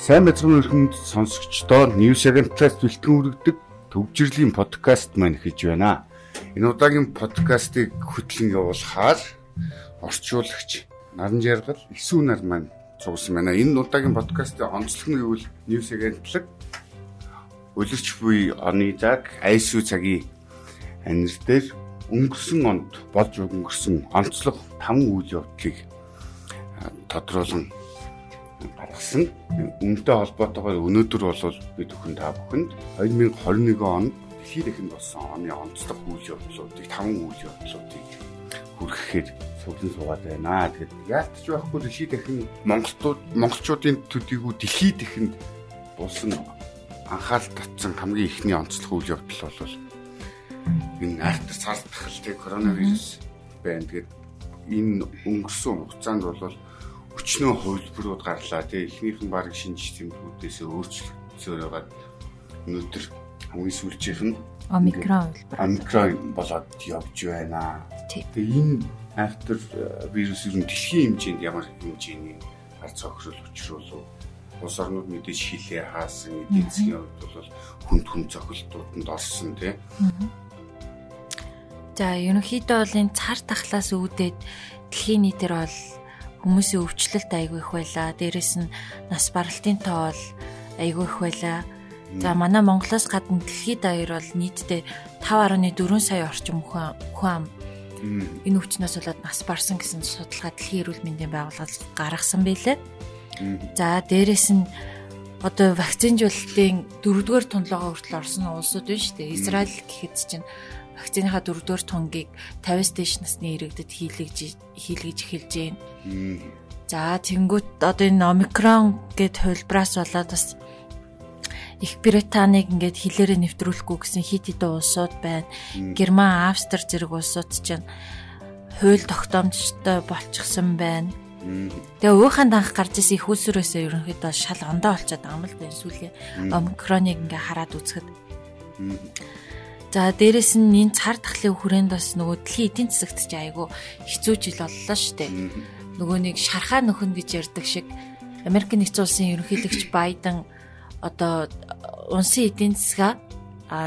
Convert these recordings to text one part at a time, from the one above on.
Сайн мэдрэмж өрхөнд сонсогчдоо News Agent-аас бэлтгэн үргэлдэг төвжирлийн подкаст маань хийж байна. Энэ удаагийн подкастыг хөтлөн явуулахаар орчуулагч Наран Жаргал Исүү нар маань цугсан байна. Энэ удаагийн подкастын онцлог нь юу вэ? News Agent-лаг өлөрч буй оны цаг айсуу цагийн анир дээр өнгөрсөн онд болж өнгөрсөн онцлог 5 үйл явдлыг тодруулан гаргасан. Үнэтэй холбоотойгоор өнөөдөр бол би төхөн та бүхэнд 2021 онд дэлхийд ихэнд болсон оны онцлог үйл явдлуудыг 5 үйл явдлуудыг хүргэхээр суглан суугаад байна. Тэгэхээр яалтч байхгүй дэлхийд ихэн Монголууд монголчуудын төдийгүй дэлхийд ихэнд болсон анхаарал татсан хамгийн ихний онцлог үйл явдал бол энэ арт цар тахалтай коронавирус байна. Тэгээд энэ өнгөрсөн хугацаанд бол өчнөө хувилбарууд гарлаа. Тэгээ эхнийх нь баг шинж тэмдгүүдээс өөрчлөгдсөөр байгаа. Өнөөдөр хамгийн сүүлчийнх нь омикрон хувилбар. Омикрон болоод явж байна. Тэгээ энэ автор вирус ер нь дэлхийн хэмжээнд ямар хэмжээний ар цогцол учруулав? Улс орнууд мэдээж хилээ хаасан эдийн засгийн хувьд бол хүнд хүн цохилтууданд орсон тий. За ерөнхийдөө бол энэ цар тахлаас үүдээд дэлхийн нийтээр бол хүмүүсийн өвчлөлт айгүй их байлаа. Дээрэс нь нас баралтын тоо бол айгүй их байлаа. За манай Монголоос гадна дэлхийд даяар бол нийтдээ 5.4 сая орчим хүн хүн энэ өвчнөөс болоод нас барсан гэсэн судалгаа дэлхийн эрүүл мэндийн байгууллагаас гаргасан байлээ. За дээрэс нь одоо вакцинжуулалтын дөрөвдүгээр тунлогоо хүртэл орсон улсууд байна шүү дээ. Израиль гэхэд чинь вакциныхаа дөрөвдүгээр тунгийг 50-с дээш насны иргэдэд хийлгэж хийлгэж эхэлж байна. За тэнгуут одоо энэ омикрон гэд хувилбараас болоод бас Их Британиг ингээд хилээрээ нэвтрүүлэхгүй гэсэн хит хитэн улсууд байна. Герман, Австри зэрэг улсууд чинь хууль тогтоомжтой болчихсон байна. Тэгээ ууханд анх гарч исэн их усрөөсөө ерөнхийдөө шал ондоо болчиход байгаа юм л да сүүлийн омикроныг ингээ хараад үзэхэд. За дээрэс нь энэ цар тахлын хүрээнд бас нөгөө дэлхийн эдийн засагт ч айгүй хэцүү жил боллоо шүү дээ. Нөгөө нэг шархаа нөхөн гэж ярьдаг шиг Америк нэгдсэн улсын ерөнхийлөгч Байден одоо унсын эдийн засгаа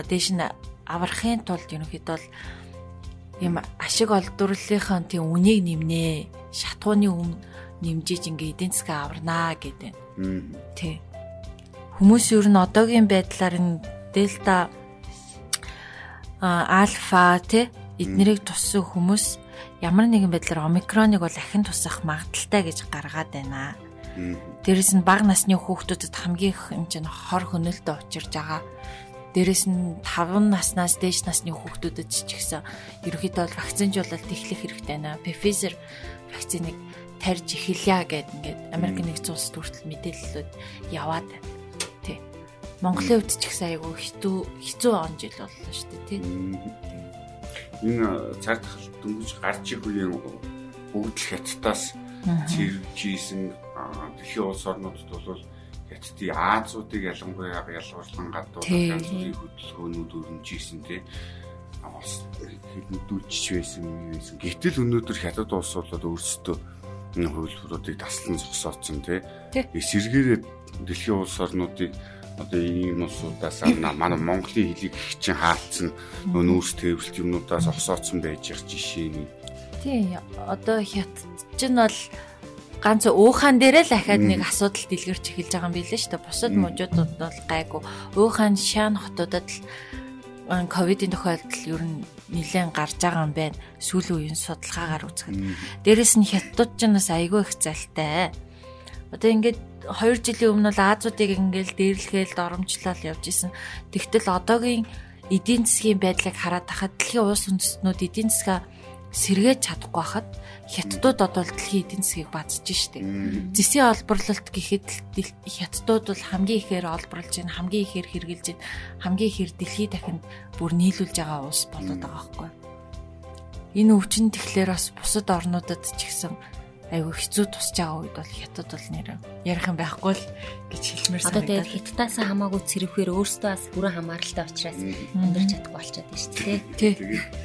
дээш нь аврахын тулд ерөнхийдөө юм ашиг олдворлынхаа тийм үнийг нэмнэ. Шатгууны үн нэмжиж ингээ эдийн засгаа аварнаа гэдэг. Тий. Хүмүүс ер нь одоогийн байдлаар энэ дельта альфа тий эднэрийг туссан хүмүүс ямар нэгэн байдлаар омикроныг бол ахин тусах магадaltaй гэж гаргаад байна. Дээрэс нь бага насны хүүхдүүдэд хамгийн их хэмжээний хор хөнөөлтөд учирж байгаа. Дээрэс нь 5 наснаас дээш насны хүүхдүүдэд ч гэсэн ерөөхдөө вакцинжуулалт эхлэх хэрэгтэй байна. Pfizer вакциныг тарьж эхэлье гэд ингээд Америк нэгдсэн улсад хүртэл мэдээлэлүүд яваад байна. Монголын хувьд ч ихсэн айгүй хитүү хэцүү он жил боллоо шүү дээ тий. Энэ цаг тахал дөнгөж гарч их үеийн бүгд л хятадаас цэрж ийсэн дэлхийн улс орнуудад бол хятадын Азиудыг ялангуяа ялгуурлан гадуур янз бүрийн хөдөлгөөнүүд өрнөжсэн тий хэднүүдүүлж байсан юм байсан. Гэтэл өнөөдөр хятад улс бол өөрсдөө энэ хувилбаруудыг таслан зогсооцсон тий. Эсэргээрээ дэлхийн улс орнуудыг одоо ийм улсуудаас манай Монголын хэлийг их чинь хаалцсан нүүрс тээвэрлт юмнуудаас осооцсон байж их жишээ нь. Тий. Одоо хятад чинь бол ганц уухан дээрээ л ахаад нэг асуудал дэлгэрч эхэлж байгаа юм билээ шүү дээ. Бусад мужуудад бол гайгүй. Уухан шаан хотуудад л ковидын тохиолдол ер нь нэлээд гарч байгаа юм байна. Сүүлийн үеийн судалгаагаар үзэхэд. Дээрэс нь хятадууд ч бас айгүй их залтай. Одоо ингээд 2 жилийн өмнө бол Азиудыг ингээл дээрлэхэл доромжлол явж исэн. Тэгтэл одоогийн эдийн засгийн байдлыг хараад тахад дэлхийн улс үндэстнүүд эдийн засгаа сэргээж чадахгүй хахад хятадууд одоо дэлхийн эдийн засгийг базж штеп. Зэсийн олборлолт гэхэд хятадууд бол хамгийн ихээр олборлж байна, хамгийн ихээр хэрэгжилж байна, хамгийн ихээр дэлхий дахинд бүр нийлүүлж байгаа улс болоод байгаа байхгүй. Энэ өвчин тэгэхээр бас бусад орнуудад ч ихсэн айгүй хэцүү тусч байгаа үед бол хятад бол нэр ярих юм байхгүй л гэж хэлмээр санагдаад. Одоо тэгээд хятадаас хамаагүй цэрвэхээр өөртөө бас бүрэн хамааралтай учраас амьдарч чадахгүй болчиход байна шүү дээ. Тий.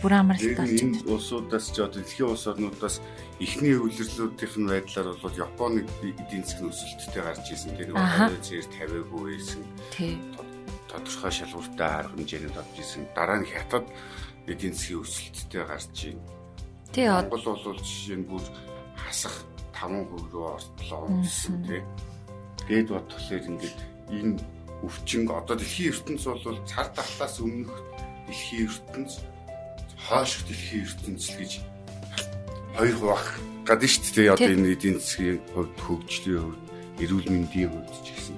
Бүрэн хамааралтай болчиход. Энэ улсуудаас ч одоо дэлхийн улс орнуудаас эхний үйлрлүүдийнх нь байдлаар бол Японы эдийн засгийн өсөлттэй гарч ирсэн. Тэр нэг зэрэг 50% байсан. Тий. Тодорхой шалгууртай арга хэмжээнд орж ирсэн. Дараа нь хятад эдийн засгийн өсөлттэй гарч ирсэн. Тий. Монгол бол жишээ нь бүр хасах 5% рүү ортлоо унсан тий. Гээд бодглохлоор ингээд энэ өвчин одоо дэлхийн ертөнц бол цар тахлаас өмнөх дэлхийн ертөнц хойших дэлхийн ертөнц л гэж хоёр хуваах гадна шүү дээ. Одоо энэ эдийн засгийн хувьд хөгжлийн хувьд эрүүл мэндийн хувьд ч гэсэн.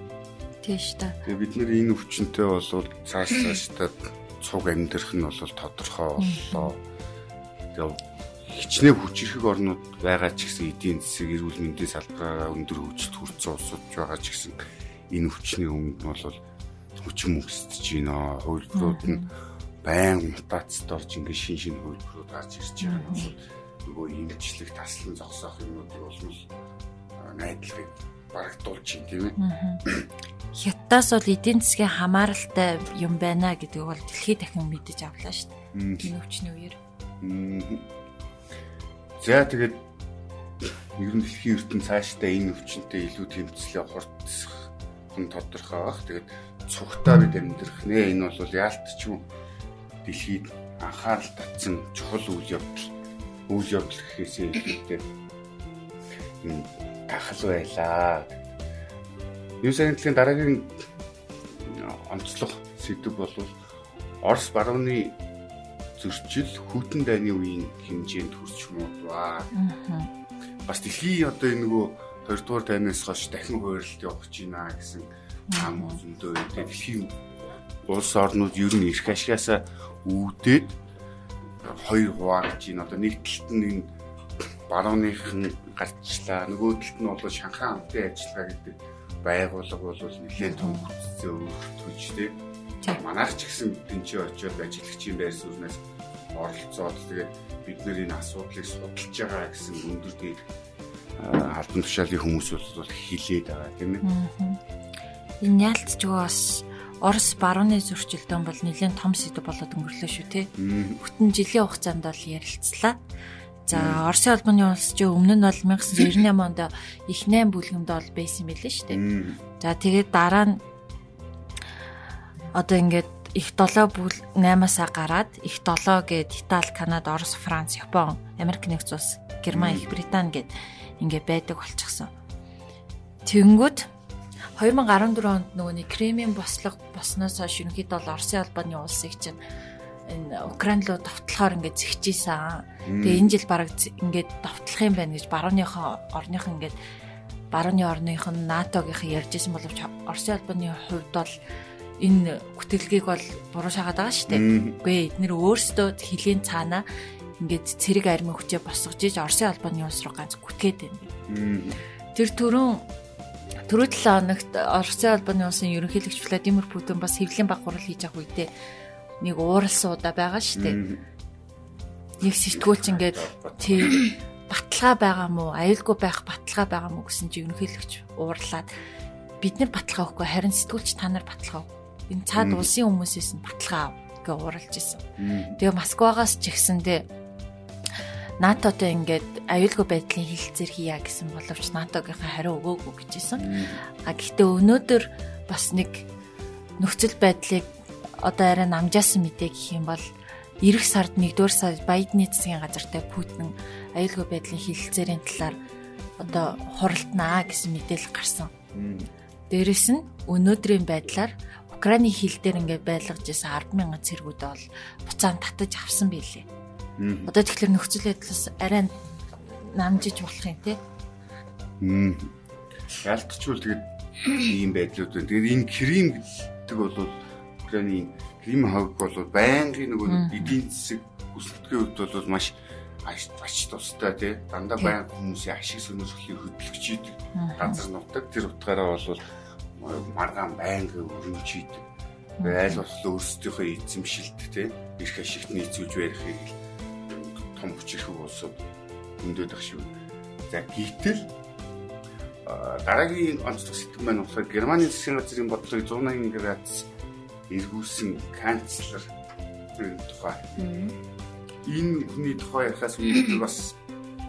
Тийш та. Тэгээ бид нэр энэ өвчнөд бол цааш цаашдаа цуг амьдрах нь бол тодорхой боллоо. Тэгээ хичнээн хүчрэх орнууд байгаа ч гэсэн эдийн засаг эрүүл мэндийн салбараараа өндөр хөгжилд хүрсэн улсууд байгаа ч гэсэн энэ хүчний өмнө бол хүчин мөксдөж байна. Хувилбарууд нь байн мутацд орж ингээд шин шин хувилбарууд гарч ирж байгаа нь нөгөө имжлэг таслан зогсоох юмнуудыг бол найдлагыг барагдуулж байна тийм ээ. Хятадаас бол эдийн засгийн хамааралтай юм байна гэдэг бол дэлхийд дахин мэдэж авлаа шүү дээ. Энэ өвчний үеэр. За тэгээд ер нь дэлхийн ертөнц цаашдаа энэ өвчнөд илүү тэмцлээ хурцсах нь тодорхой баг. Тэгээд цугтаа бид амьдрах нэ. Энэ бол яалтчгүй дэлхийд анхаарал татсан чухал үйл явдал. Үйл явдал гэхээсээ илүүтэй энэ тахал байлаа. Юу санагдлын дараагийн онцлог сэдв бол Орос барууны зөрчил хүйтэн дайны үеийн хэмжээнд хүрч муудлаа. Бас дэлхийн одоо энэ нөгөө 2 дугаар дайнаас хойш дахин хуваарлт явах гэж байна гэсэн ам зөндөө дэлхийн улс орнууд ер нь эрх ашгаасаа үүдээд хоёр хувааж байна. Одоо нэг талд нь энэ барууныхан гарчлаа. Нөгөө талд нь бол Шанхай хамтын ажиллагаа гэдэг байгууллага бол нэлээд том хүчтэй өөрчлөлт тийм манайх ч гэсэн тэнцээ очиод ажиллагчийн байр сууриас оролцоод тэгээд бид нэр энэ асуудлыг судалж байгаа гэсэн өндөр дээр албан тушаалын хүмүүс бол хилээд байгаа тийм ээ. Энэ яалтч бас Орос барууны зөрчилдөөн бол нэлээд том сэдв болоод өнгөрлөө шүү те. Бүтэн жилийн хугацаанд бол ярилцлаа. За Оросын албаны улс чи өмнө нь бол 1998 онд их 8 бүлгэмд бол байсан билээ шүү дээ. За тэгээд дараа нь одоо ингээд их 7 бүл 8-аасаа гараад их 7 гээд Итали, Канада, Орос, Франц, Япон, Америк нэгдсэн улс, Герман, Их Британи гээд ингээ байдаг болчихсон. Тэнгүүд 2014 онд нөгөө нэг Кремийн бослого босноос хойш ерөнхийдөө бол Оросын албаны улсыг чинь энэ Украин руу давтлахаар ингээд зэгчээсэн. Тэгээ энэ жил бараг ингээд давтлах юм байна гэж барууныхаа орныхон ингээд барууны орныхон НАТОгийн ярьжсэн боловч Оросын албаны хувьд бол энэ гүтгэлгийг бол буруу шахаад байгаа шүү дээ. Үгүй эднэр өөрсдөө хилийн цаана ингээд цэрэг армийн хүчээ босгож иж Оросын албаны улс руу ганц гүтгээд байна. Тэр түрүүн түрүү 7 хоногт Оросын албаны улсын ерөнхийлөгч Владимир Путин бас хэвлэлийн баг гурал хийж авах үедээ нэг ууралсуудаа байгаа шүү дээ. Нэг сэтгүүлч ингээд тий баталгаа байгаа мó аюулгүй байх баталгаа байгаа мó гэсэн чи ерөнхийлөгч уурлаад бид нар баталгаа өгөхгүй харин сэтгүүлч та нар баталгаа өг энэ цаад улсын хүмүүсээс нь баталгаа гэ уралж исэн. Тэгээ Москвагаас ч ихсэндээ НАТОтой ингээд аюулгүй байдлын хилцээр хийя гэсэн боловч НАТОгийнхаа хариу өгөөгүй гэжсэн. А гэхдээ өнөөдөр бас нэг нөхцөл байдлыг одоо арай намжаасан мэдээ гэх юм бол эх сард 1-р сард Байдны засгийн газартай Путин аюулгүй байдлын хилцээрийн талаар одоо хуралднаа гэсэн мэдээлэл гарсан. Дээрэс нь өнөөдрийн байдлаар Украины хил дээр ингээд байлгаж исэн 100000 цэргүүд бол буцаан татаж авсан байлээ. Одоо тэгэхээр нөхцөл байдлаас арай намжиж болох юм те. Ялтчвал тэгээд ийм байдлууд байна. Тэгээд энэ Крим гэдэг бол Украины Крим хавг бол байнгын нөгөө эдийн засаг өсөлтгийн хувьд бол маш ач тустай тий дандаа баян хүмүүсийн ашиг сонирхлыг хөдөлгөж идэг газар нутаг тэр утгаараа бол маргаан байнгын өрнөж идэг. Айл болох өөрсдийнхөө эзэмшилт те эрх ашигт нийцүүлж барихыг том хүчирхэг улсууд хөндөд ах шүү. За гítэл дараагийн онцлог сэтгэл маань болохоор Германы засгийн газрын бодлогыг 180 градус эргүүлсэн канцлер тухай. Энэ хүний тухай ярихаас өмнө бас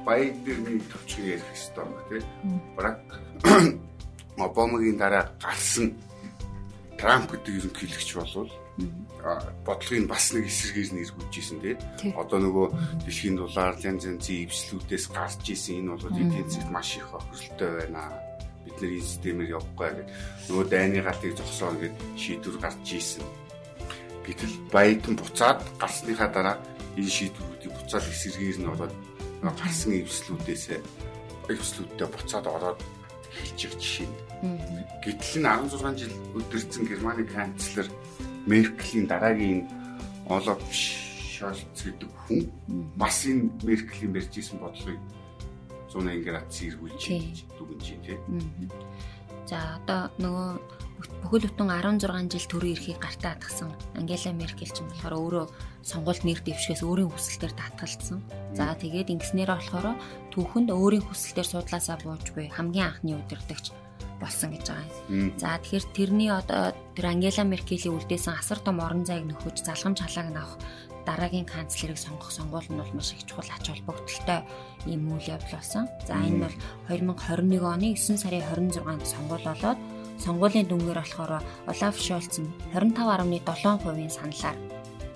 Байдерны төвчгийг ярих хэрэгтэй байна тийм. Бараг Обамагийн дараа гарсан Трамп гэдэг ерөнхийлөгч болвол бодлогын бас нэг эсрэгээр нь эргүүлж исэн тийм. Одоо нөгөө дэлхийн дулаар янз янзын эвслүүдээс гарч исэн энэ бол эдийн засгт маш их хөрөлтөй байна. Бид нар энэ системээр явахгүй гэдэг. Нөгөө дайны галтыг зогсоно гэд шийдвэр гарч исэн. Гэтэл Байден буцаад гарсныхаа дараа энэ шийдвэрүүдийг буцаад эсрэгээр нь болоод гарсан эвслүүдээс эвслүүдтэй буцаад ороод байгаа жишээ. Гэтэл энэ 16 жил өдөрцөн Германы канцлер Меркелийн дараагийн Олаф Шольц гэдэг хүн бас энэ Меркелийн барьж исэн бодлогыг 180 градус эргүүлж дүгнэж тийм. За одоо нөгөө бүхэл бүтэн 16 жил төрийн эрхийг гартаа атгсан Ангела Меркель ч болохоор өөрөө сонгуульд нэр дэвшгээс өөрийн хүсэлтээр татгалцсан. За тэгээд ингэснээр болохоор түүхэнд өөрийн хүсэлтээр суудлаасаа буужгүй хамгийн анхны удирдагч болсон гэж байгаа юм. За тэгэхээр тэрний одоо тэр Ангела Меркелийн үлдээсэн асар том орон зайг нөхөж залгамж халааг нь авах дараагийн канцлерыг сонгох сонгуул нь бол маш их чухал ач холбогдолтой ийм үйл явдал болсон. За энэ бол 2021 оны 9 сарын 26-нд сонгуул болоод сонгуулийн дүнгээр болохоор Олаф Шольц нь 25.7%-ийн саналаар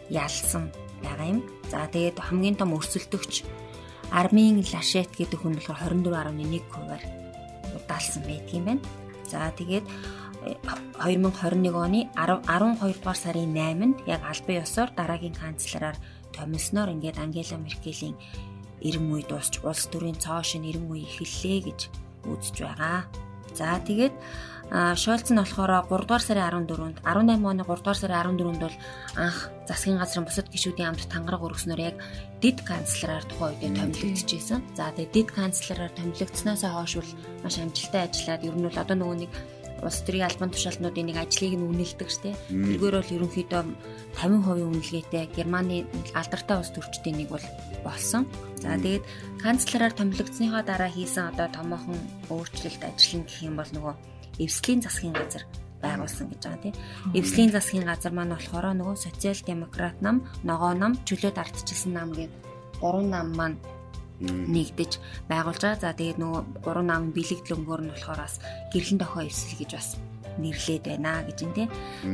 ялсан байгаа юм. За тэгээд хамгийн том өрсөлдөгч Армин Лашет гэдэг хүн болохоор 24.1%-аар удаалсан байдгийм байна. За тэгээд 2021 оны 12 дугаар сарын 8-нд яг албан ёсоор дараагийн канцлераар томилсноор ингээд Ангела Меркелийн эрен үе дуусч улс төрийн цоо шин эрен үе эхэллээ гэж үзэж байгаа. За тэгээд Шольц нь болохоор 3 дугаар сарын 14-нд 18 оны 3 дугаар сарын 14-нд бол анх засгийн газрын бусад гишүүдийн амт тангараг өргөснөөр яг дид канцлераар тухайн үедээ томилогдчихсэн. За тэгээд дид канцлераар томилогдсноос хойш бол маш амжилттай ажиллаад ер нь бол одоо нөгөө нэг улс төрийн албан тушаалтнуудын нэг ажлыг нь үнэлдэг штэ. Тэргээр бол ерөнхийдөө 50% үнэлгээтэй Германы алдартай улс төрчдийн нэг бол болсон. За тэгээд канцлераар томилогдсныхаа дараа хийсэн одоо томоохон өөрчлөлт ажил нь гэх юм бол нөгөө эвслийн засгийн газар байгуулсан гэж байгаа тийм. Эвслийн засгийн газар маань болохоор нөгөө социал демократ нам, ногоо нам, чөлөөд ардчилсан нам гэдэг гурван нам маань нэгдэж байгуулж байгаа. За тэгээд нөгөө гурван намын бэлэгдэл өнгөөр нь болохоор бас гэрхэн дохио эвсэл гэж бас нэрлээд байна гэж юм тий.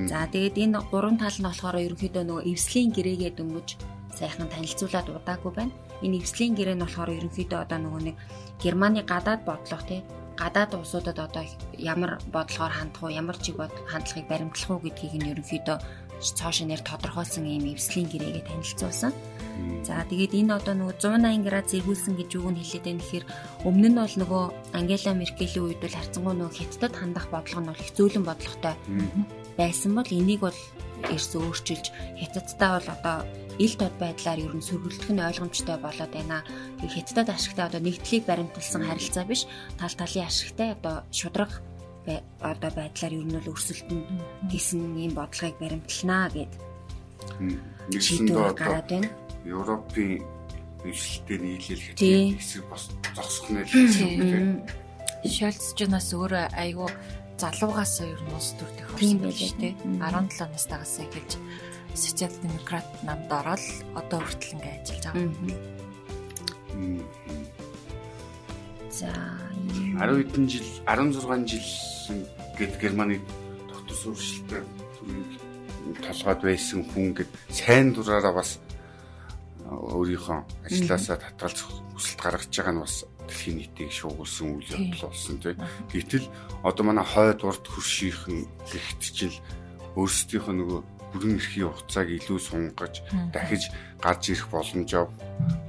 За тэгээд энэ гурван тал нь болохоор ерөнхийдөө нөгөө эвслийн гэрээгээ дөнгөж сайхан танилцуулаад удаагүй байна. Энэ эвслийн гэрээ нь болохоор ерөнхийдөө одоо нөгөө нэг Германы гадаад бодлого тий гадаад улсуудад одоо ямар бодлогоор хандах уу, ямар чиг бод хандлагыг баримтлах уу гэдгийг нь ерөнхийдөө цоошо нэр тодорхойлсон ийм эвслийн гэрээгээ танилцуулсан. За тэгээд энэ одоо нөгөө 180 градус эргүүлсэн гэж юу нь хэлээд байна гэхээр өмнө нь бол нөгөө Ангела Меркелийн үед бол харцангуй нөгөө хятадд хандах бодлого нь бол их зөөлөн бодлоготой байсан бол энийг бол эрс өөрчилж хятадтай бол одоо ил тод байдлаар ер нь сөргөлдөх нь ойлгомжтой болоод байна. Хятадд ашигтай одоо нэгдлийг баримталсан харилцаа биш тал талын ашигтай одоо шудраг одоо байдлаар ер нь бол өрсөлдөн гэсэн ийм бодлогыг баримтлнаа гэд. Нэгсэндээ гараад байна. Европын дэвшлэлтэй нийлэл хэдий эсрэг бос зогсох нь л тийм. Шольц ч нас өөрөө айгүй залуугаас ер нь ус төрдөх орсон байж тээ 17 настайгаас эхэлж социал демократ намд ороод одоо хүртэл ингээ ажиллаж байгаа. За 10 хэдэн жил 16 жил гэд Германы доктор сурвалжтай толгойд байсан хүн гэд сайн дураараа бас өөрийнхөө ажилласаа татгалж хүсэлт гаргаж байгаа нь бас дэлхийн нийтийг шуугуулсан үйл явдал болсон тийм. Гэтэл одоо манай хойд урд хөршийнхэн гихтчил өөрсдийнхөө нөгөө бүрэн эрхийн хугацааг илүү сунгаж дахиж гарч ирэх боломжоо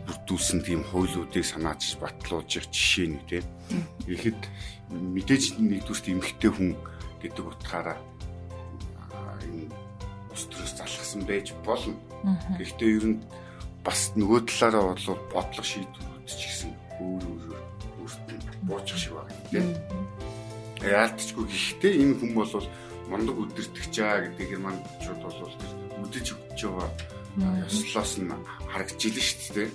бүрдүүлсэн тийм хуйлуудыг санаачиж батлуулж жишээ нь тийм. Ихэд мэдээж нэгдүгürt эмхтэй хүн гэдэг утгаараа энэ ус төрөөс залхсан байж болно. Гэхдээ ер нь бас нөгөө талаараа бол бодлого шийдвэрүүд ч гэсэн өөр өөр өөртөө буучих шиг байна тийм. Яалтчгүй гэхдээ энэ хүн бол мундаг үдирдэгч аа гэдэг германчууд бол үдэж өгч байгаа ёслоос нь харагдж илэн шүү дээ.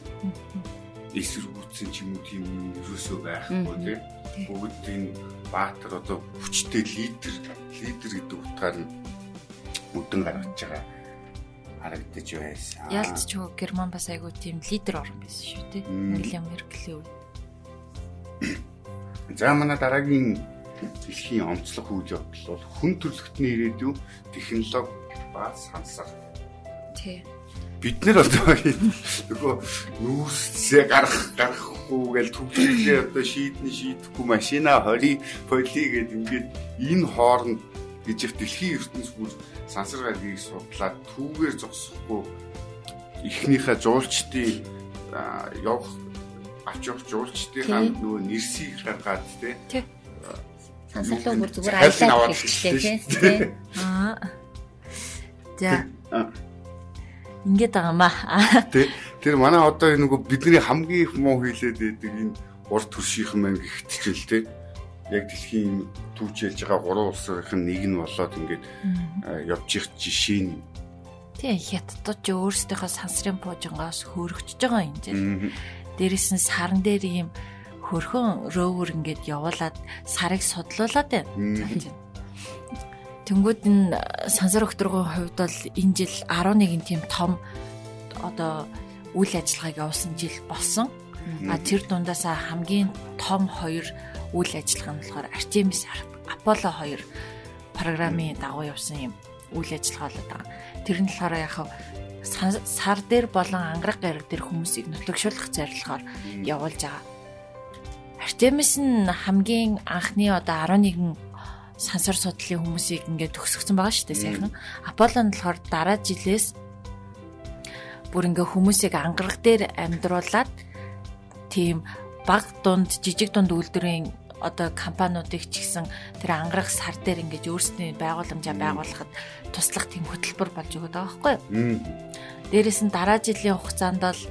эсэргүүцсэн ч юм уу тийм ерөөсөө байхгүй тийм бүгд энэ баатар одоо хүчтэй лидер лидер гэдэг утгаар нь өдөн гаргаж байгаа харагдаж байсан. Ялцч юу Герман бас айгүй тийм лидер орн байсан шүү тий. Англи Меркелийн үед. За манай дараагийн дэлхийн онцлог үйл явдал бол хүн төрөлхтний ирээдүй технологи ба сансар. Тий. Бид нэр одоо нөгөө нүүрсээ гарах гарахгүй гэж төвлөрөө одоо шийдний шийдэхгүй машина 20 поли гэд ингээд энэ хооронд гэж их дэлхийн ертөнц бүр сансар гаргийг судлаад түүгээр зогсохгүй эхнийхээ жуулчдын явах авч явах жуулчдын нөгөө нэрсийг гаргаад тий сансарлуу бүр зүгээр аялаад хэлчихлээ тий. Аа. За. Ингээд байгаа маа. Тий. Тэр манай одоо нөгөө бидний хамгийн их муу хийлээд байдаг энэ урд төршийнхэн маань гихт ч л тий. Яг дэлхийн түүж ялж байгаа гурван улсын нэг нь болоод ингээд явж их жишээ нь Тий хятадууд ч өөрсдийнхөө сансрын пуужингаас хөөрөгчж байгаа юм чинь. Дээрээс нь саран дээр ийм хөрхөн ровер ингээд явуулаад сарыг судлуулад байна. Тэнгүүд нь сансар өгтрөгийн хувьд бол энэ жил 11 тийм том одоо үйл ажиллагааг явуулсан жил болсон. А тэр дундаас хамгийн том хоёр үйл ажиллагаа нь болохоор Artemis Apollo 2 програмын дагуу явсан юм үйл ажиллагаа болоод байгаа. Тэр нь болохоор яг сар дээр болон ангараг гараг дээр хүмүүсийг нутагшуулах зорилгоор явуулж байгаа Артемис нь хамгийн анхны одоо 11 сансар судлалын хүмүүсийг ингээд төгсгсөн байгаа шүү дээ сайхан. Аполло нь болохоор дараа жилээс бүр ингээ хүмүүсийг ангараг дээр амьдруулад тийм баг дунд жижиг дунд үйлдвэрийн одоо компаниудыг ч гэсэн тэр ангарах сар дээр ингэж өөрсдийн байгууламжаа байгуулахад туслах тийм хөтөлбөр болж өгöd байгаа байхгүй юу. Дээрээс нь дараа жилийн хугацаанд бол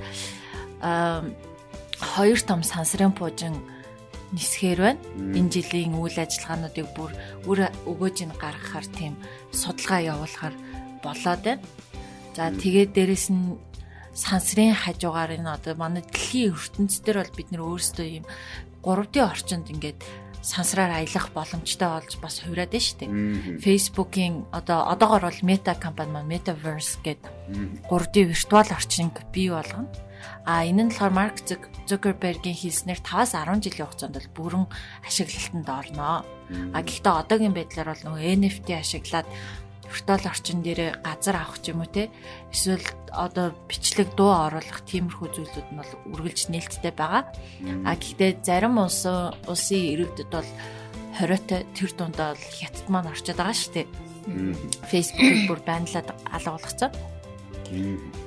хоёр том сансрын пуужин нисгээр байна. Энэ жилийн үйл ажиллагаануудыг бүр үр өгөөж нь гаргахаар тийм судалгаа явуулахаар болоод байна. За тэгээд дээрэс нь сансрын хажуугаар энэ одоо манай дэлхийн ертөнцийн бол бид нөр өөрсдөө ийм 3D орчинд ингээд сансраар аялах боломжтой болж бас хувираад байна шүү дээ. Facebook-ийн одоо одоогор бол Meta компани маань Metaverse гэдэг 3D виртуал орчинг бий болгоно. А энэ нь болохоор Марк Зукербергийн хэлснээр 5-аас 10 жилийн хугацаанд бол бүрэн ашиглалтанд орно. А гэхдээ одоогийн байдлаар бол нөгөө NFT ашиглаад виртуал орчин дээр газар авах ч юм уу те эсвэл одоо бичлэг дуу оруулах тиймэрхүү зүйлүүд нь бол үргэлж нээлттэй байгаа. А гэхдээ зарим улс улсын иргэдэд бол хориотой тэр дундаа бол хятад маань орчод байгаа шүү дээ. Facebook-ыг бүр байналаад алга болгоцсон.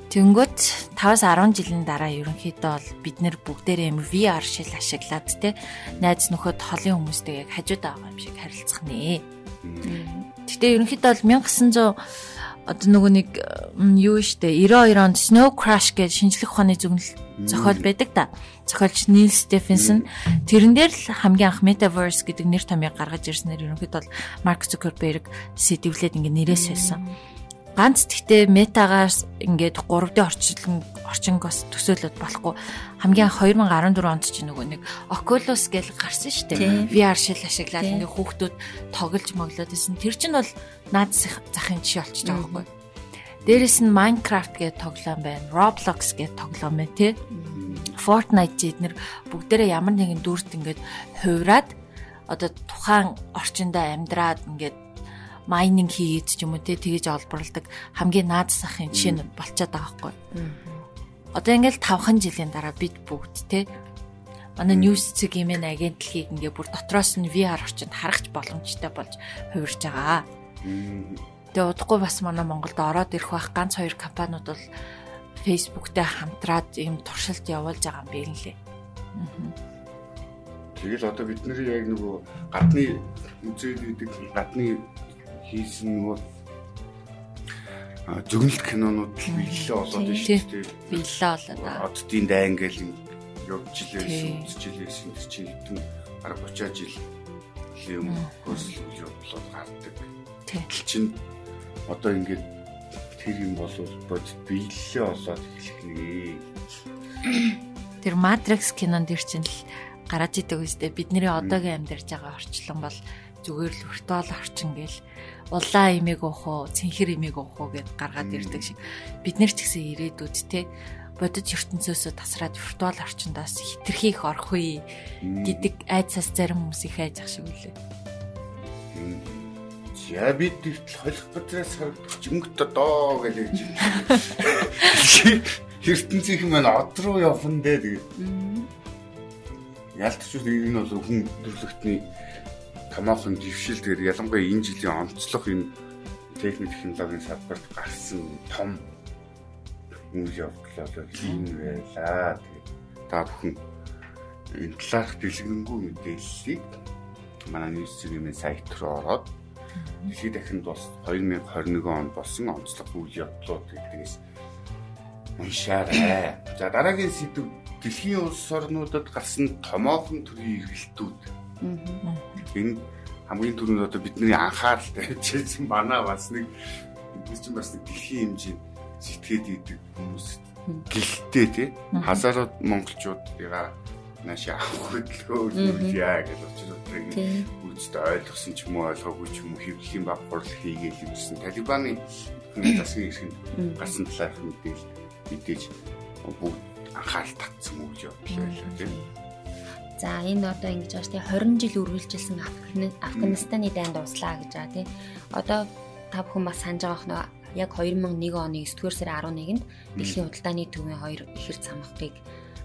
Тэнгөт 5-аас 10 жилийн дараа ерөнхийдөө бол бид нэр бүгдээрээ VR шил ашиглаад те найз нөхөд холын хүмүүстэй яг хажууд байгаа юм шиг харилцах нэ. Гэтэ ерөнхийдөө бол 1900 одоо нөгөө нэг юу штэ 92 онд Snow Crash гэж шинжлэх ухааны зөвнөл зохиол байдаг да. Зохиолч Neil Stephenson тэрэн дээр л хамгийн анх Metaverse гэдэг нэр томьёо гаргаж ирснээр ерөнхийдөө бол Mark Zuckerberg сэдвлээд ингээ нэрээс хэлсэн. Ганц тэгтээ метагаас ингээд 3D орчилгон орчингоос төсөөлөд болохгүй хамгийн 2014 онд ч нөгөө нэг Oculus гэл гарсан шүү дээ. VR шил ашиглаад ингээд хүүхдүүд тоглож моглоод байсан. Тэр чинь бол наад захын жишээ болчихж байгаа байхгүй. Дээрэс нь Minecraft гэдэг тоглоом байна. Roblox гэдэг тоглоом байна тий. Fortnite зэднэр бүгдээрээ ямар нэгэн дүрт ингээд хувраад одоо тухайн орчиндөө амьдраад ингээд майнинг хийгээд ч юм уу те тэгэж олборлдог хамгийн наад захын жишээ нь болчиход байгаа байхгүй. Одоо ингээл 5хан жилийн дараа бид бүгд те манай ньюс цэг имэн агентлагийг ингээ бүр дотроос нь VR орчинд харах боломжтой болж хувирж байгаа. Тэгээ удахгүй бас манай Монголд ороод ирэх байх ганц хоёр компаниуд бол Facebook-тэй хамтраад ийм туршилт явуулж байгаа юм байна лээ. Тэгэл одоо бид нэр яг нөгөө гадны үзэл гэдэг гадны хийсэн нөгөө зөвнөлт кинонууд л биелэлээ болоод байна шүү дээ. Биелэлээ болоод. Оддын дайн гэл явж жилээс үзэж жилээс энэ чинь хэдэн бараг 30 жил юм хөөсөл явуулаад гардаг. Тэгэл чинь одоо ингээд тэр юм бол бод биелэлээ болоод эхлэх нэ. Тэр Matrix кинон дэр чинь л гараад идэг үстэй бидний одоогийн амьдарч байгаа орчлон бол зүгээр л виртуал орчин гээл улаан имийг уух уу, цэнхэр имийг уух уу гэд гаргаад ирдэг шиг бид нэр ч гэсэн ирээдүйд те бодит ертөнцөөсөө тасраад виртуал орчиндоос хитрхи их орох үе гэдэг айцаас зарим хүмүүс их айж ах шиг үлээ. За бид дэвтэл холих газраас харагдах өнгөт доо гэж хэлж байна. ертөнцийн маань од руу явна дээ тэгээд. Ялтч энэ бол хүн төрлөختний томоохон дэвшил тэгээд ялангуяа энэ жилийн онцлог энэ техник технологийн салбарт гарсан том үйл явдлаа хийн байлаа. Тэгээд та бүхэн энэ талаарх дэлгэнэнгүй мэдээллийг манай ньюс цэгийн сайт руу ороод дэлхийд дахинд бас 2021 онд болсон онцлог үйл явдлууд гэдгээс уншаарай. За дараагийн сэдв дэлхийн улс орнуудад гарсан томоохон төрлийн эргэлтүүд. Энэ хамгийн түрүүнд одоо бидний анхаарал тавьчихсан манай бас нэг бид чинь бас нэг дэлхийн хэмжээнд сэтгэхэд идэг хүмүүс гэлтэй тий. Хазаарууд монголчуудыгаа наашаа авах хөдөлгөөн үзүүлье гэж очироотрыг үзтээ ойлгосон ч юм уу ойлгоогүй ч юм уу хэвлэлийн баг хурал хийгээл юмсэн талибаны засгийн ирсэн гарсан талаарх мэдээлэл мэдээж бүгд анхаарал татсан үг явдлаа байлаа тийм За энэ одоо ингэж байна тий 20 жил үргэлжилсэн Афганистаны дайнд дуслаа гэж байгаа тий. Одоо та бүхэн бас санаж байгаа нөө яг 2001 оны 9-р сарын 11-нд Дэлхийн худалдааны төвийн хоёр ихэр цамхыг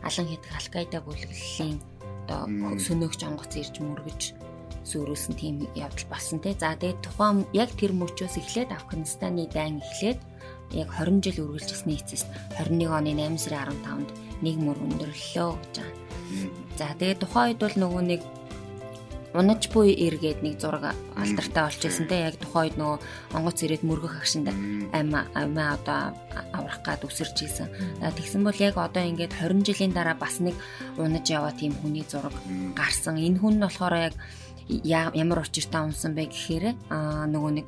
алан хийдэг Алкайда бүлэглэлийн одоо сөнөөгч онгоц ирж мөргөж сүрүүлсэн тийм явдал болсон тий. За тэгээд тухайн яг тэр мөчөөс эхлээд Афганистаны дайн эхлээд яг 20 жил үргэлжилсний эцэст 21 оны 8 сарын 15-нд нэг мөр өндөрлөлөө гэж байгаа. За тэгээд тухайн үед бол нөгөө нэг унаж буй эргээд нэг зураг алдартай болж исэн те. Яг тухайн үед нөгөө онгоц ирээд мөргөх агшинд аймаа аймаа одоо аврах гад үсэрч исэн. Тэгсэн бол яг одоо ингээд 20 жилийн дараа бас нэг унаж яваа тийм хүний зураг гарсан. Энэ хүн нь болохоор яг ямар учиртай унсан бэ гэхээр аа нөгөө нэг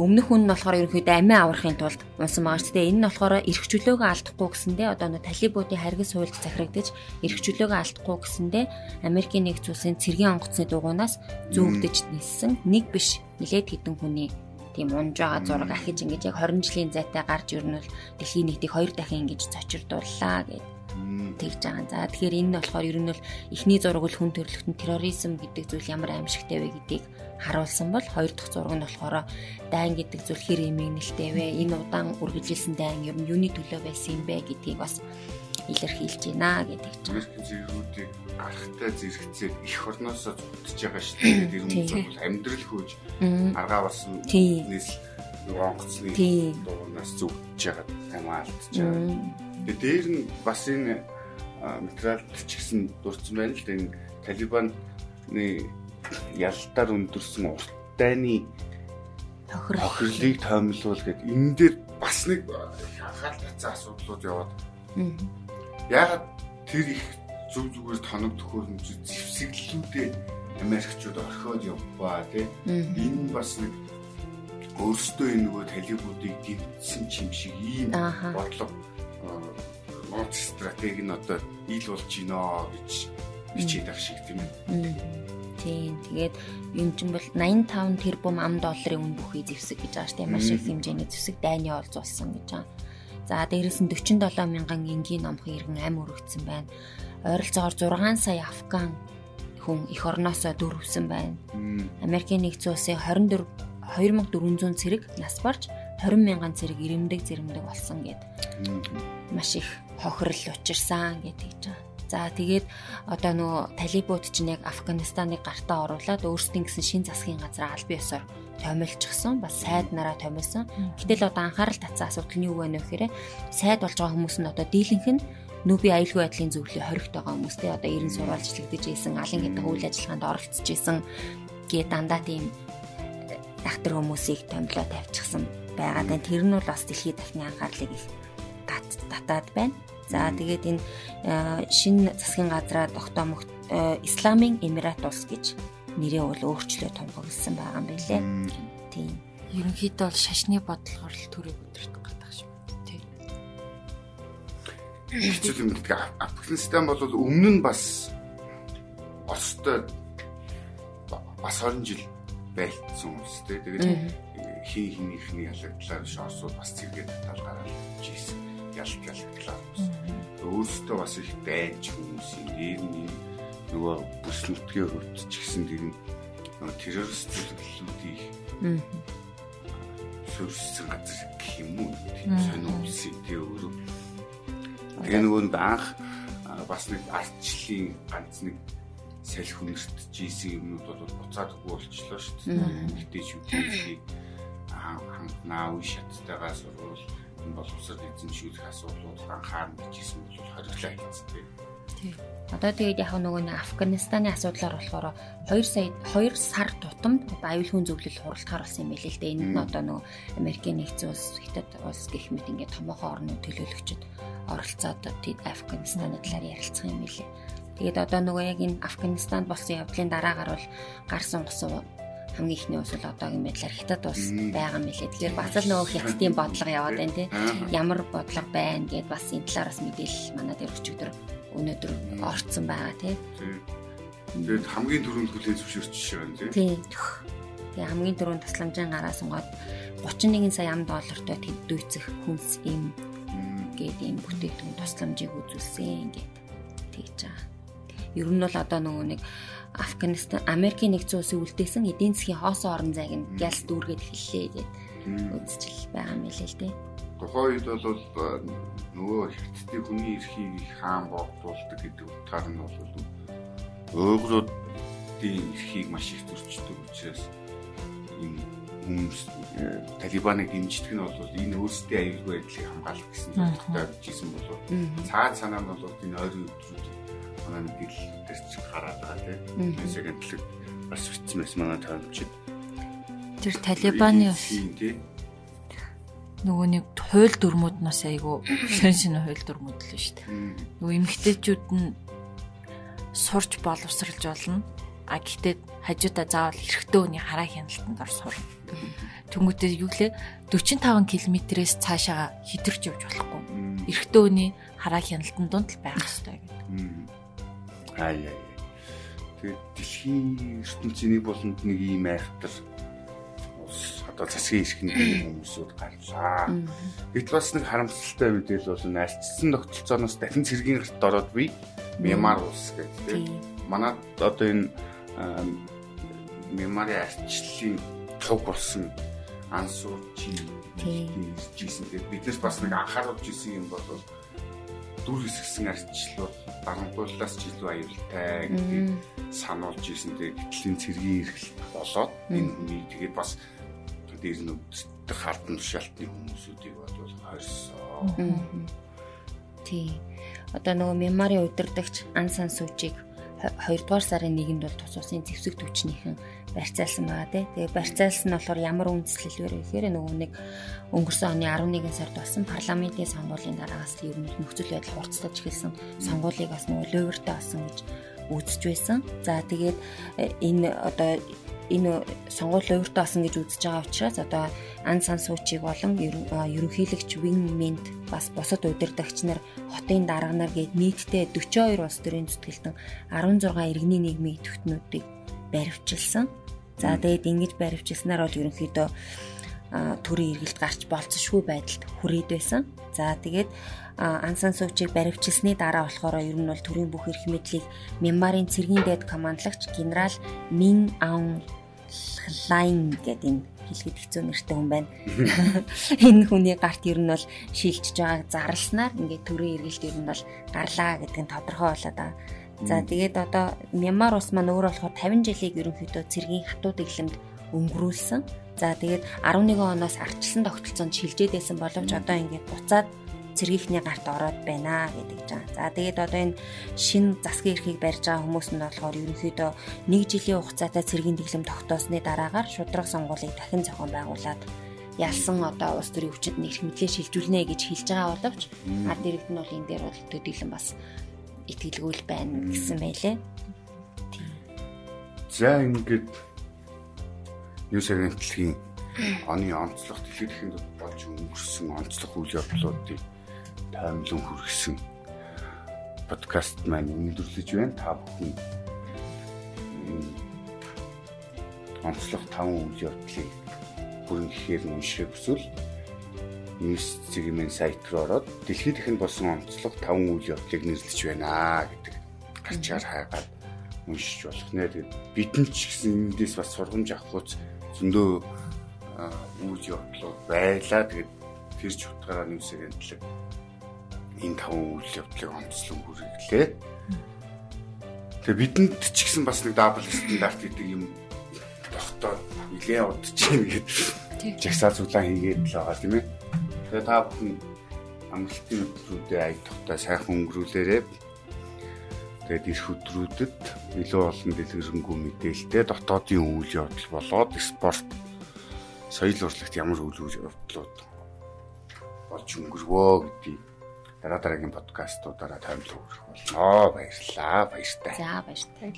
өмнөх хүн нь болохоор ерөнхийдөө амиа аврахын тулд унсан байгаа ч тийм энэ нь болохоор эрх чөлөөгөө алдахгүй гэсэндээ одоо нөө талибуудын харгас хуульд захирагдаж эрх чөлөөгөө алдахгүй гэсэндээ Америкийн нэгдсэн улсын цэргийн онгоцны дугуйнаас зүүгдэж нисэн нэг биш нилээд хідэн хүний тийм унж байгаа зураг ахиж ингэж яг 20 жилийн зайтай гарч ирнэл дэлхийн нийтийг хоёр дахин ингэж цочирдууллаа гэдэг тэгж байгаа. За тэгэхээр энэ нь болохоор ер нь бол эхний зураг л хүн төрөлхтөн терроризм гэдэг зүйл ямар аимшигтай вэ гэдгийг харуулсан бол хоёр дахь зураг нь болохоор дайн гэдэг зүйл хэр эмийг нэлтэй вэ? Энэ удаан үргэлжилсэн дайн ер нь юуны төлөө байсан юм бэ гэдгийг бас илэрхийлж байна гэдэг чинь. Зэргүүдийг аргатай зэрэгцээд их орноосоо зүтж байгаа шүү дээ. Тэр юм зүйл амьдрал хөөж аргаа болсон нийс онгоцны дуунаас зүгтж байгаа тамаа алдчихж байгаа. Тэгээ дээр нь бас энэ материалд ч гэсэн дурдсан байна л да энэ Талибаны ялтаар өндөрсөн урт дайны тохирлыг тоомлуул гэд. Энэ дээр бас нэг анхаарал татсан асуудлууд яваад. Яагаад тэр их зүг зүгээр тоног төхөөрөмж зэвсэглэлүүдээ Америкчууд орхиод явбаа тий. Энэ бас нэг өөрсдөө энэ нөгөө талибуудыг дэмжсэн юм шиг ийм бодлого нууц стратеги нь одоо ил болж гинөө гэж бичээд ах шиг тийм ээ. Тийм. Тэгээд юм чинь бол 85 тэрбум ам долларын үн бүхий зэвсэг гэж байгаа шүү дээ. Маш их хэмжээний зэвсэг дайны олзуулсан гэж байгаа. За дээрэс нь 47 мянган энгийн номхон иргэн ам өргөцсөн байна. Ойролцоогоор 6 сая афган хүн эх орноосоо дөрвсөн байна. Америкийн нэгдсэн улсын 24 2400 цэрэг нас барж 20 мянган цэрэг ирэмдэг зэрэмдэг болсон гэд маш их хохирол учирсан гэж байгаа. За тэгээд одоо нөгөө талибууд чинь яг Афганистаныг гартаа оруулаад өөрсдийн гэсэн шин засгийн газар аль биесээр томилчихсан бас сайд нараа томилсон. Гэтэл одоо анхаарал татсан асуудал нь юу вэ нөхөрэ сайд болж байгаа хүмүүс нь одоо дийлэнх нь нүби аюулгүй байдлын зөвлөлийн хоригт байгаа хүмүүстэй одоо 90 сурвалжлагдаж ийсэн алан гэдэг үйл ажиллагаанд оролцож ийсэн гээ дандаа тийм дахтар хүмүүсийг томилоо тавьчихсан байгаа. Тэгээд тэр нь бол бас дэлхийд дахны анхаарлыг их татаад байна. За тэгээд энэ шинэ засгийн газраа тогтоомох Исламын Эмират улс гэж нэрээ бол өөрчлөө томхоглосон байгаа юм билэ. Тийм. Ерөнхийдөө бол шашны бодлогоор л төрөг өдөрт гадаг шүү. Тийм. хэцүү юм гэдэг. Афганистан бол өмнө нь бас Оростой бас 20 жил байлцсан үс тээ. Тэгээд хин хинийхний ялагдлаар шоосууд бас зэрэгээ татал гараад жийсэн. Ялт ялтлаа. Өөрөөсөө бас их байж хүмүүс юм. Нөгөө бүс нүтгээ хөртч гисэн тэр нөгөө террорист зүйлүүдийг сүрсэн газар гэх юм уу? Сонио үлсээ тий өөрөө. Тэгээ нөгөө анх бас нэг ардчлалын ганц нэг салхи хүнэртж ийсэн юмнууд бол буцаадаггүй болчлоо шүү дээ. Гэтэ шүтгийг хангнаа үе шаттайгаа сурвал энэ боловсрол эзэмшүүлэх асуудлууд анхаарна гэжсэн бол хориглоо хийсэн тийм. Одоо тэгээд яг нөгөө нэг Афганистаны асуудлаар болохоор 2 сая 2 сар тутамд аюулгүй зөвлөл хуралдахаар болсон юм билээ л дээ. Энд нь одоо нөгөө Америкийн нэгдсэн улс, Хятад улс гэх мэт ингээд томоохон орны төлөөлөгчд оролцоод Афганистаны талаар ярилцсан юм билээ. Тэгээд одоо нөгөө яг энэ Афганистанд болсон явдлын дараагаар бол гар сунгасан хамгийн ихний ус бол одоогийн байдлаар хятад ус байгаа юм лээ. Тэгэхээр бас л нөгөө хятадын бодлого яваад байна тий. Ямар бодлого байна гэд бас энэ талаар бас мэдээлэл манай дээр өчигдөр өнөөдөр орцсон байгаа тий. Тэгээд хамгийн түрүүнд хүлээн зөвшөөрч байгаа тий. Тий. Тэгээ хамгийн түрүүнд тасламжийн гараа сунгаад 31 сая ам доллартай дүйцэх хүнс юм гээд ийм бүтээгдэхүүн тусламжийг үзүүлсэн ингээд тэгж байгаа. Ер нь бол одоо нөгөө нэг Афганистан Америкийн нэгдсэн улсын үлдээсэн эдийн засгийн хоосон орон зайг нь гялс дүүргээд эхэллээ гэдэг үзчихэл байгаа юм лээ л дээ. Тухайн үед бол нөгөө хятадын хүний эрхийг хаан богдуулдаг гэдэг утгаар нь бол өөрөөдийн эрхийг маш их зөрчдөг учраас энэ хүмүүс э, Талибаныг дэмждэг нь бол энэ өөрсдийн аюулгүй байдлыг хамгаалах гэсэн зорилготой bijсэн болов. Цаад санаа нь бол энэ ойрын өдрүүд манай мэдээлэл дээр ч гараад байгаа тийм. Мессеж агентлаг бас бичсэн байсан манай таамагчид. Тэр Талибаны бас нөгөө нэг хууль дүрмүүд нас айгу шин шин хууль дүрмүүд л шүү дээ. Нөгөө эмгтээчүүд нь сурч боловсралж болно. А гэхдээ хажуудаа заавал эрэгтэй хүний хараа хяналтанд ор сурна. Тэнгүүтээ юу гэлээ 45 км-ээс цаашаа хитэрч явж болохгүй. Эрэгтэй хүний хараа хяналтанд дунд л байх хэрэгтэй гэдэг. Аа яа. Тэгээд дэлхийн ертөнцийн нэг болонд нэг ийм айхтар одоо засгийн эрхний хүмүүсүүд гарлаа. Гэтэл бас нэг харамсалтай мэдээлэл бол альцсан тогтолцооноос дахин цэргийн гарт ороод би Мямар улс гэдэг. Манад одоо энэ Мямарын арчлалын туг болсон ансуурчийн иржсэн. Тэгээд биднес бас нэг анхааруулж исэн юм бол дүр хэсгсэн арчлууд дарамтлаас ч илүү аюултай гэдгийг сануулж ирсэн. Тэгээд гэтлэн цэргийн эрхлэлт болоод энэ хүний тэгээд бас дээр нь өвддөг хардсан тушаалтны хүмүүсүүдийг бол хорьсон. Тий. Одоо нөгөө мемори удирдахч Ансан Сүжиг 2 дугаар сарын 1-нд бол тус усын зэвсэг төвчнийхэн барьцаалсан байгаа тий. Тэгээ барьцаалсан нь болохоор ямар үндэслэлээр ихээр нөгөө нэг өнгөрсөн оны 11 сард болсон парламентын сонгуулийн дараагаас ер нь нөхцөл байдал хурцлаж эхэлсэн. Сонгуулийг бас нөгөө лөөвөртэй болсон гэж үзэж байсан. За тэгээд э, энэ одоо энэ сонгуул өөртөө болсон гэж үзэж байгаа учраас одоо ан сан суучиг болон ерөнхийлөгч Вин Минт бас босод удирдагч нар хотын дарга нар гээд нийтдээ 42 улс төрийн зүтгэлтэн 16 иргэний нийгмийн төвтнүүдийг баривчилсан. За тэгээд ингэж баривчилснаар бол ерөнхийдөө төрийн эргэлт гарч болцсошгүй байдалд хүрээд байсан. За тэгээд ансан сувчийг баривчилсны дараа болохоор ер нь бол төрийн бүх эрх мэдлийг Мямарын цэргийн дээд командлагч генерал Мин Аун Лайн гэдэг энэ хэлэхэд хэцүү нэртэй хүн байна. Энэ хүний гарт ер нь бол шилжиж байгааг зарласнаар ингээд төрийн эргэлт ер нь бол гарлаа гэдэг нь тодорхой болоод байгаа. За тэгээд одоо Мямар улс маань өөр болохоор 50 жилийг ерөнхийдөө цэргийн хатуу дэглэмд өнгөрүүлсэн. За тэгээд 11 оноос арчилсан тогтолцоонд шилжээд байсан боловч одоо ингээд буцаад цэргийнхний гарт ороод байна гэдэг жаа. За тэгээд одоо энэ шин засгийн эрхийг барьж байгаа хүмүүс нь болохоор ерөнхийдөө нэг жилийн хугацаатай цэргийн дэглэм тогтоосны дараагаар шудраг сонгуулийг дахин зохион байгуулад ялсан одоо улс төрийн хүчинд нэрх мэдлээ шилжүүлнэ гэж хэлж байгаа боловч ард иргэд нь бол энэ дээр бол төдийлөн бас итгэлгүй л байна гэсэн байлээ. За ингээд юу сарнтлгийн оны онцлог дэлхийн дахинд болж өнгөрсөн онцлог үйл явдлуудыг таймлан хүргэсэн подкаст маань өндөрлөж байна. Та бүхэн онцлог 5 үйл явдлыг бүрэн гэхээр унших хүсвэл News цэгийн сайт руу ороод дэлхийд ихэнд болсон онцлог 5 үйл явдлыг нэрлэж байна гэдэг гарчаар хайгаад уншиж болох нэ. Тэгээд бидэн ч гэсэн эндээс бас сургамж авах зөндөө үйл явдлууд байлаа. Тэгээд тэр ч утгаараа нэмсэг энтлэг энэ таван үйл явдлыг онцлон хүргэлээ. Тэгээ бидэнд ч гэсэн бас нэг дабл стандарт гэдэг юм тогтоод нилээ удаж чинь гэдэг жагсаа зүлаа хийгээд л байгаа тийм ээ. Тэгээ та бүхэн амралтын өдрүүдэд аяг тогтоо сайхан өнгөрүүлээрэй. Тэгээд ирэх өдрүүдэд илүү олон дэлгэрэнгүй мэдээлэлтэй дотоодын үйл явдал болоод спорт соёл урлагт ямар үйл явдлууд болж өнгөрвөө гэдгийг дараа дараагийн подкастуудаараа өгөх болно. Баярлалаа. Баяртай. За баяртай.